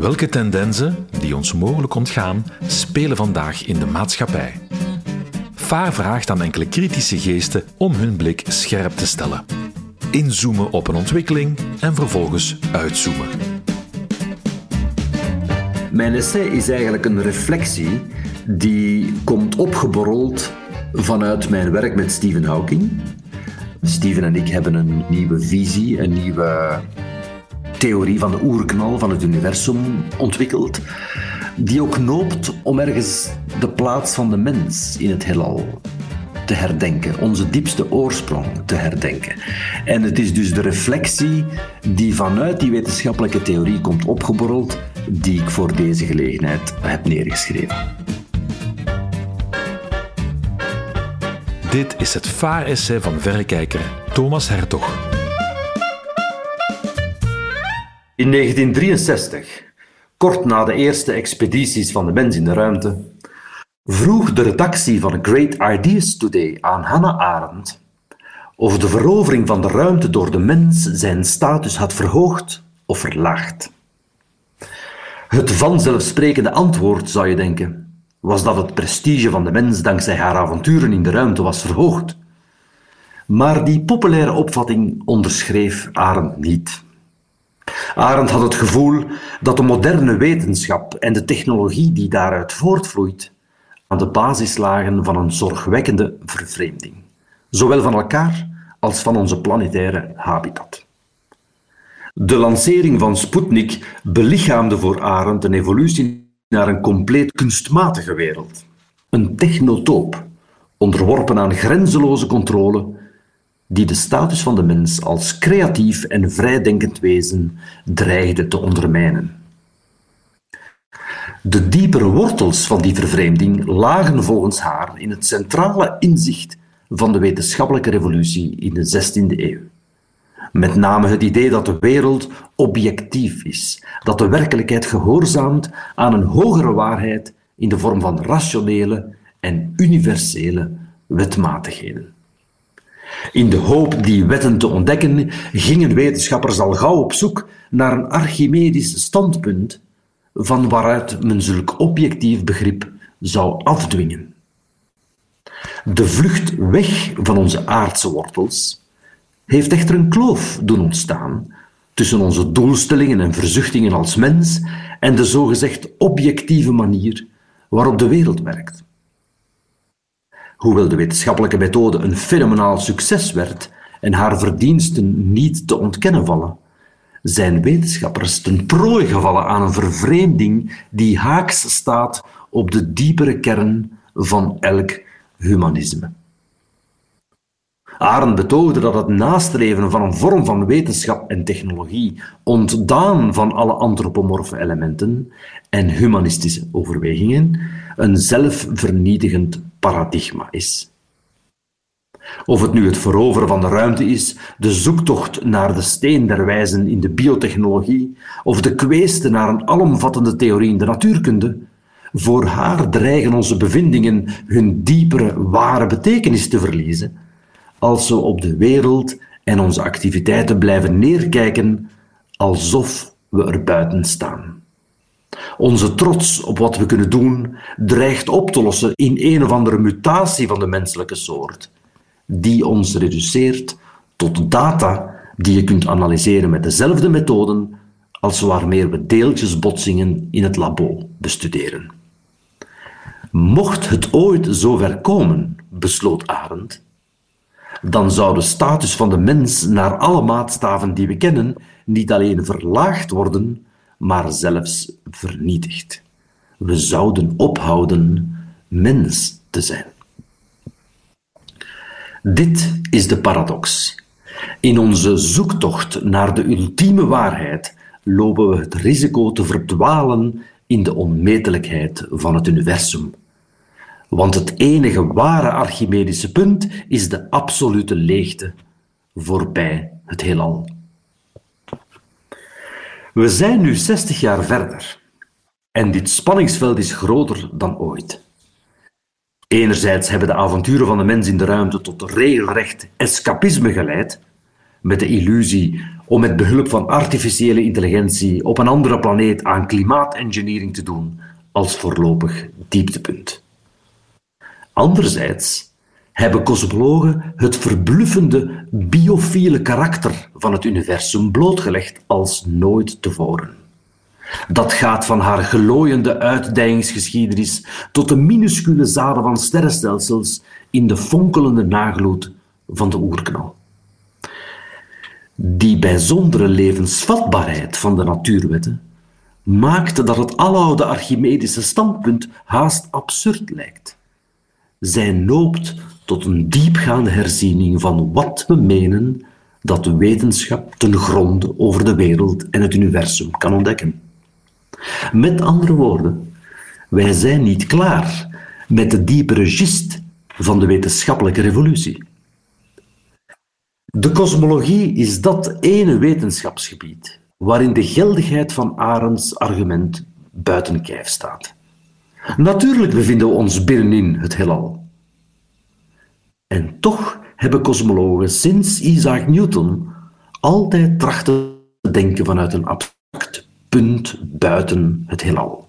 Welke tendensen, die ons mogelijk ontgaan, spelen vandaag in de maatschappij? Vaar vraagt aan enkele kritische geesten om hun blik scherp te stellen. Inzoomen op een ontwikkeling en vervolgens uitzoomen. Mijn essay is eigenlijk een reflectie die komt opgeborreld vanuit mijn werk met Stephen Hawking. Steven en ik hebben een nieuwe visie, een nieuwe theorie van de oerknal van het universum ontwikkeld, die ook noopt om ergens de plaats van de mens in het heelal te herdenken, onze diepste oorsprong te herdenken. En het is dus de reflectie die vanuit die wetenschappelijke theorie komt opgeborreld, die ik voor deze gelegenheid heb neergeschreven. Dit is het vaaressay van verrekijker Thomas Hertog. In 1963, kort na de eerste expedities van de mens in de ruimte, vroeg de redactie van Great Ideas Today aan Hannah Arendt of de verovering van de ruimte door de mens zijn status had verhoogd of verlaagd. Het vanzelfsprekende antwoord, zou je denken, was dat het prestige van de mens dankzij haar avonturen in de ruimte was verhoogd. Maar die populaire opvatting onderschreef Arendt niet. Arendt had het gevoel dat de moderne wetenschap en de technologie die daaruit voortvloeit aan de basis lagen van een zorgwekkende vervreemding, zowel van elkaar als van onze planetaire habitat. De lancering van Sputnik belichaamde voor Arendt een evolutie naar een compleet kunstmatige wereld. Een technotoop, onderworpen aan grenzeloze controle die de status van de mens als creatief en vrijdenkend wezen dreigde te ondermijnen. De diepere wortels van die vervreemding lagen volgens haar in het centrale inzicht van de wetenschappelijke revolutie in de 16e eeuw. Met name het idee dat de wereld objectief is, dat de werkelijkheid gehoorzaamt aan een hogere waarheid in de vorm van rationele en universele wetmatigheden. In de hoop die wetten te ontdekken, gingen wetenschappers al gauw op zoek naar een Archimedisch standpunt van waaruit men zulk objectief begrip zou afdwingen. De vlucht weg van onze aardse wortels heeft echter een kloof doen ontstaan tussen onze doelstellingen en verzuchtingen als mens en de zogezegd objectieve manier waarop de wereld werkt. Hoewel de wetenschappelijke methode een fenomenaal succes werd en haar verdiensten niet te ontkennen vallen, zijn wetenschappers ten prooi gevallen aan een vervreemding die haaks staat op de diepere kern van elk humanisme. Arendt betoogde dat het nastreven van een vorm van wetenschap en technologie, ontdaan van alle antropomorfe elementen en humanistische overwegingen, een zelfvernietigend paradigma is. Of het nu het veroveren van de ruimte is, de zoektocht naar de steen der wijzen in de biotechnologie, of de kweeste naar een alomvattende theorie in de natuurkunde, voor haar dreigen onze bevindingen hun diepere, ware betekenis te verliezen, als we op de wereld en onze activiteiten blijven neerkijken alsof we er buiten staan. Onze trots op wat we kunnen doen dreigt op te lossen in een of andere mutatie van de menselijke soort, die ons reduceert tot data die je kunt analyseren met dezelfde methoden als waarmee we deeltjesbotsingen in het labo bestuderen. Mocht het ooit zover komen, besloot Arendt, dan zou de status van de mens naar alle maatstaven die we kennen niet alleen verlaagd worden, maar zelfs vernietigd. We zouden ophouden mens te zijn. Dit is de paradox. In onze zoektocht naar de ultieme waarheid lopen we het risico te verdwalen in de onmetelijkheid van het universum. Want het enige ware Archimedische punt is de absolute leegte voorbij het heelal. We zijn nu 60 jaar verder en dit spanningsveld is groter dan ooit. Enerzijds hebben de avonturen van de mens in de ruimte tot regelrecht escapisme geleid, met de illusie om met behulp van artificiële intelligentie op een andere planeet aan klimaatengineering te doen als voorlopig dieptepunt. Anderzijds hebben cosmologen het verbluffende biofiele karakter van het universum blootgelegd als nooit tevoren. Dat gaat van haar glooiende uitdijingsgeschiedenis tot de minuscule zaden van sterrenstelsels in de fonkelende nagloed van de oerknal. Die bijzondere levensvatbaarheid van de natuurwetten maakt dat het aloude Archimedische standpunt haast absurd lijkt. Zij noopt tot een diepgaande herziening van wat we menen dat de wetenschap ten gronde over de wereld en het universum kan ontdekken. Met andere woorden, wij zijn niet klaar met de diepere gist van de wetenschappelijke revolutie. De kosmologie is dat ene wetenschapsgebied waarin de geldigheid van Arends argument buiten kijf staat. Natuurlijk bevinden we ons binnenin het heelal. En toch hebben kosmologen sinds Isaac Newton altijd trachten te denken vanuit een abstract punt buiten het heelal.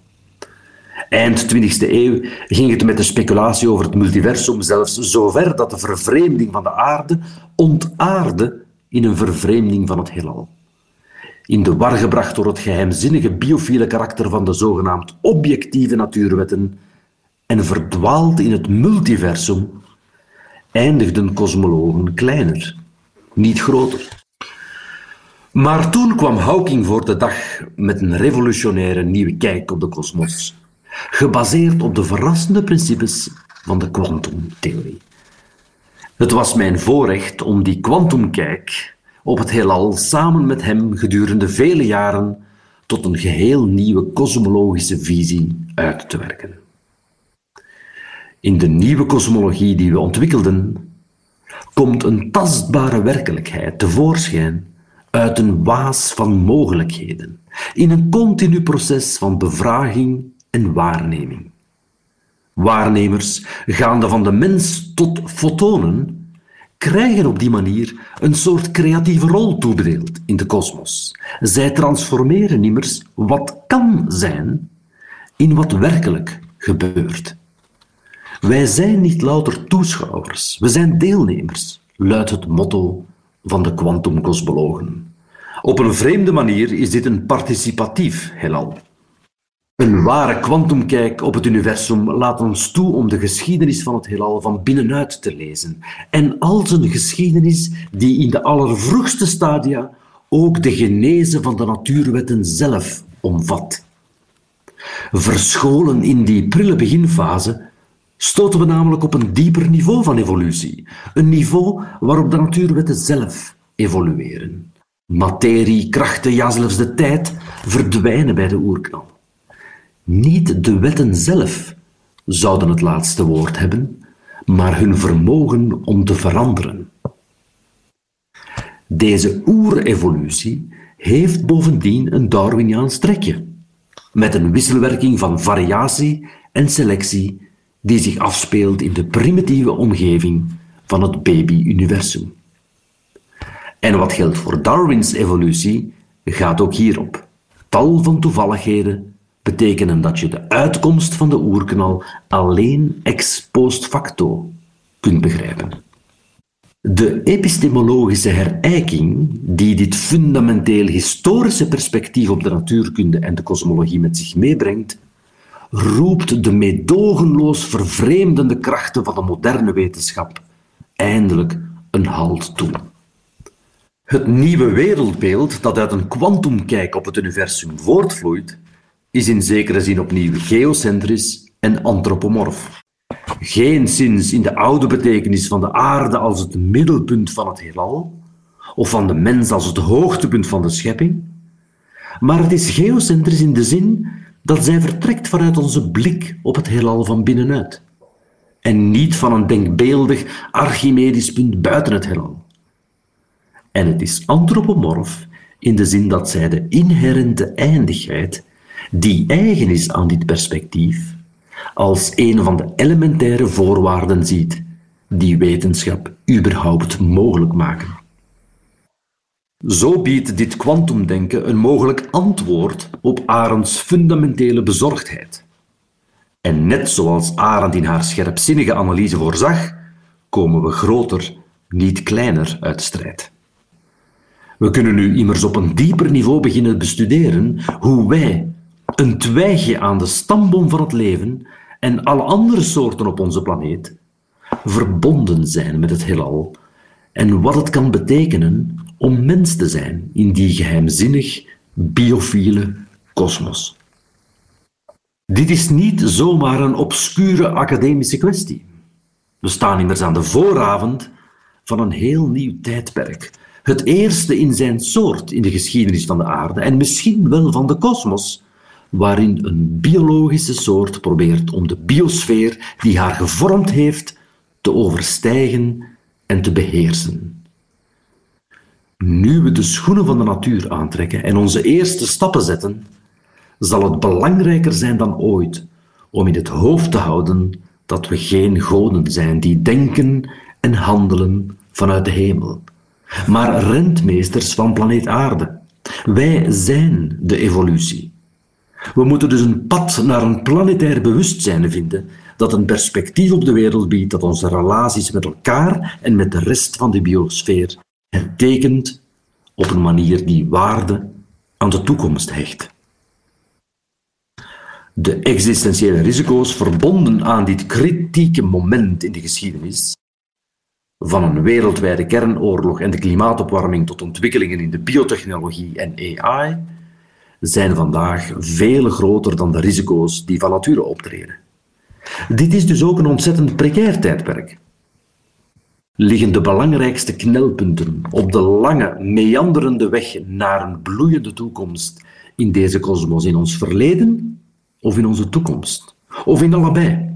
Eind 20e eeuw ging het met de speculatie over het multiversum zelfs zover dat de vervreemding van de aarde ontaarde in een vervreemding van het heelal. In de war gebracht door het geheimzinnige biofiele karakter van de zogenaamd objectieve natuurwetten en verdwaald in het multiversum, eindigden kosmologen kleiner, niet groter. Maar toen kwam Hawking voor de dag met een revolutionaire nieuwe kijk op de kosmos, gebaseerd op de verrassende principes van de kwantumtheorie. Het was mijn voorrecht om die kwantumkijk op het heelal samen met hem gedurende vele jaren tot een geheel nieuwe kosmologische visie uit te werken. In de nieuwe kosmologie die we ontwikkelden, komt een tastbare werkelijkheid tevoorschijn uit een waas van mogelijkheden, in een continu proces van bevraging en waarneming. Waarnemers, gaande van de mens tot fotonen, krijgen op die manier een soort creatieve rol toebedeeld in de kosmos. Zij transformeren immers wat kan zijn in wat werkelijk gebeurt. Wij zijn niet louter toeschouwers, we zijn deelnemers, luidt het motto van de kwantumkosmologen. Op een vreemde manier is dit een participatief heelal. Een ware kwantumkijk op het universum laat ons toe om de geschiedenis van het heelal van binnenuit te lezen. En als een geschiedenis die in de allervroegste stadia ook de genese van de natuurwetten zelf omvat. Verscholen in die prille beginfase stoten we namelijk op een dieper niveau van evolutie. Een niveau waarop de natuurwetten zelf evolueren. Materie, krachten, ja zelfs de tijd verdwijnen bij de oerknal. Niet de wetten zelf zouden het laatste woord hebben, maar hun vermogen om te veranderen. Deze oerevolutie heeft bovendien een Darwiniaans trekje, met een wisselwerking van variatie en selectie die zich afspeelt in de primitieve omgeving van het baby-universum. En wat geldt voor Darwins evolutie, gaat ook hierop. Tal van toevalligheden betekenen dat je de uitkomst van de oerknal alleen ex post facto kunt begrijpen. De epistemologische herijking die dit fundamenteel historische perspectief op de natuurkunde en de kosmologie met zich meebrengt, roept de meedogenloos vervreemdende krachten van de moderne wetenschap eindelijk een halt toe. Het nieuwe wereldbeeld dat uit een kwantumkijk op het universum voortvloeit, is in zekere zin opnieuw geocentrisch en antropomorf. Geen sinds in de oude betekenis van de aarde als het middelpunt van het heelal, of van de mens als het hoogtepunt van de schepping, maar het is geocentrisch in de zin dat zij vertrekt vanuit onze blik op het heelal van binnenuit en niet van een denkbeeldig Archimedisch punt buiten het heelal. En het is antropomorf in de zin dat zij de inherente eindigheid die eigen is aan dit perspectief, als een van de elementaire voorwaarden ziet die wetenschap überhaupt mogelijk maken. Zo biedt dit kwantumdenken een mogelijk antwoord op Arends fundamentele bezorgdheid. En net zoals Arend in haar scherpzinnige analyse voorzag, komen we groter, niet kleiner uit strijd. We kunnen nu immers op een dieper niveau beginnen bestuderen hoe wij, een twijgje aan de stamboom van het leven en alle andere soorten op onze planeet, verbonden zijn met het heelal en wat het kan betekenen om mens te zijn in die geheimzinnig biofiele kosmos. Dit is niet zomaar een obscure academische kwestie. We staan immers aan de vooravond van een heel nieuw tijdperk. Het eerste in zijn soort in de geschiedenis van de aarde en misschien wel van de kosmos, waarin een biologische soort probeert om de biosfeer die haar gevormd heeft te overstijgen en te beheersen. Nu we de schoenen van de natuur aantrekken en onze eerste stappen zetten, zal het belangrijker zijn dan ooit om in het hoofd te houden dat we geen goden zijn die denken en handelen vanuit de hemel, maar rentmeesters van planeet Aarde. Wij zijn de evolutie. We moeten dus een pad naar een planetair bewustzijn vinden dat een perspectief op de wereld biedt dat onze relaties met elkaar en met de rest van de biosfeer hertekent op een manier die waarde aan de toekomst hecht. De existentiële risico's verbonden aan dit kritieke moment in de geschiedenis, van een wereldwijde kernoorlog en de klimaatopwarming tot ontwikkelingen in de biotechnologie en AI, zijn vandaag veel groter dan de risico's die van nature optreden. Dit is dus ook een ontzettend precair tijdperk. Liggen de belangrijkste knelpunten op de lange, meanderende weg naar een bloeiende toekomst in deze kosmos in ons verleden of in onze toekomst? Of in allebei?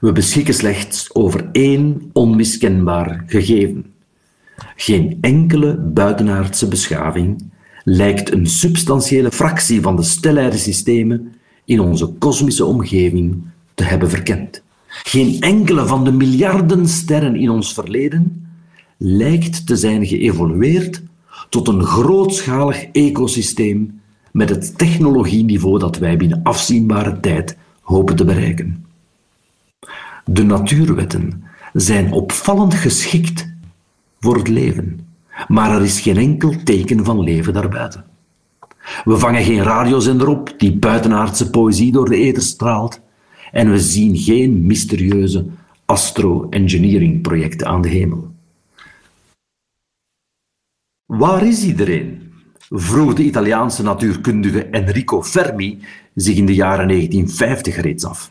We beschikken slechts over één onmiskenbaar gegeven. Geen enkele buitenaardse beschaving lijkt een substantiële fractie van de stellaire systemen in onze kosmische omgeving te hebben verkend. Geen enkele van de miljarden sterren in ons verleden lijkt te zijn geëvolueerd tot een grootschalig ecosysteem met het technologieniveau dat wij binnen afzienbare tijd hopen te bereiken. De natuurwetten zijn opvallend geschikt voor het leven, maar er is geen enkel teken van leven daarbuiten. We vangen geen radiozender op die buitenaardse poëzie door de ether straalt en we zien geen mysterieuze astro-engineering projecten aan de hemel. Waar is iedereen? vroeg de Italiaanse natuurkundige Enrico Fermi zich in de jaren 1950 reeds af.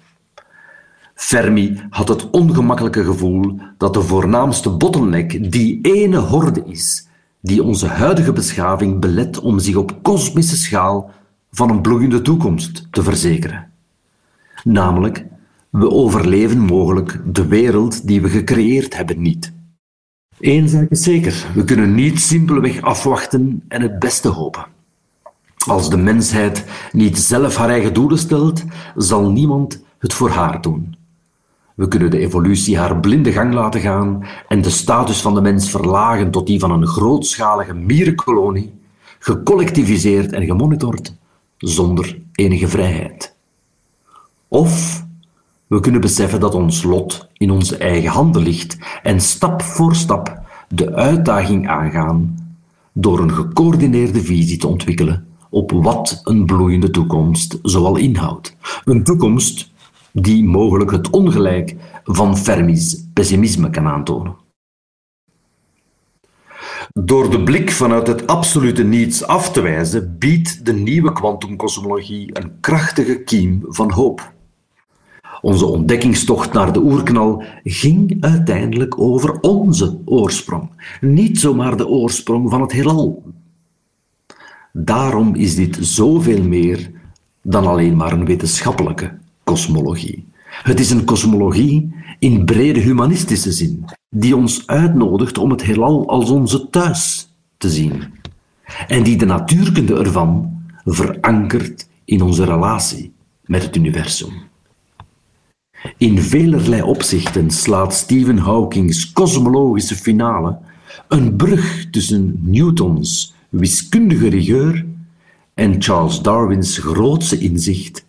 Fermi had het ongemakkelijke gevoel dat de voornaamste bottleneck die ene horde is die onze huidige beschaving belet om zich op kosmische schaal van een bloeiende toekomst te verzekeren. Namelijk, we overleven mogelijk de wereld die we gecreëerd hebben niet. Eén zaak is zeker, we kunnen niet simpelweg afwachten en het beste hopen. Als de mensheid niet zelf haar eigen doelen stelt, zal niemand het voor haar doen. We kunnen de evolutie haar blinde gang laten gaan en de status van de mens verlagen tot die van een grootschalige mierenkolonie, gecollectiviseerd en gemonitord, zonder enige vrijheid. Of we kunnen beseffen dat ons lot in onze eigen handen ligt en stap voor stap de uitdaging aangaan door een gecoördineerde visie te ontwikkelen op wat een bloeiende toekomst zoal inhoudt. Een toekomst die mogelijk het ongelijk van Fermi's pessimisme kan aantonen. Door de blik vanuit het absolute niets af te wijzen, biedt de nieuwe kwantumkosmologie een krachtige kiem van hoop. Onze ontdekkingstocht naar de oerknal ging uiteindelijk over onze oorsprong, niet zomaar de oorsprong van het heelal. Daarom is dit zoveel meer dan alleen maar een wetenschappelijke kosmologie. Het is een kosmologie in brede humanistische zin, die ons uitnodigt om het heelal als onze thuis te zien en die de natuurkunde ervan verankert in onze relatie met het universum. In velerlei opzichten slaat Stephen Hawking's kosmologische finale Een brug tussen Newtons wiskundige rigeur en Charles Darwins grootste inzicht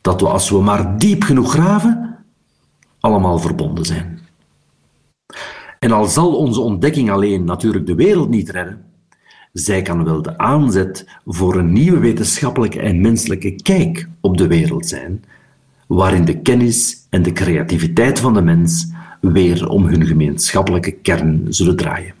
dat we als we maar diep genoeg graven, allemaal verbonden zijn. En al zal onze ontdekking alleen natuurlijk de wereld niet redden, zij kan wel de aanzet voor een nieuwe wetenschappelijke en menselijke kijk op de wereld zijn, waarin de kennis en de creativiteit van de mens weer om hun gemeenschappelijke kern zullen draaien.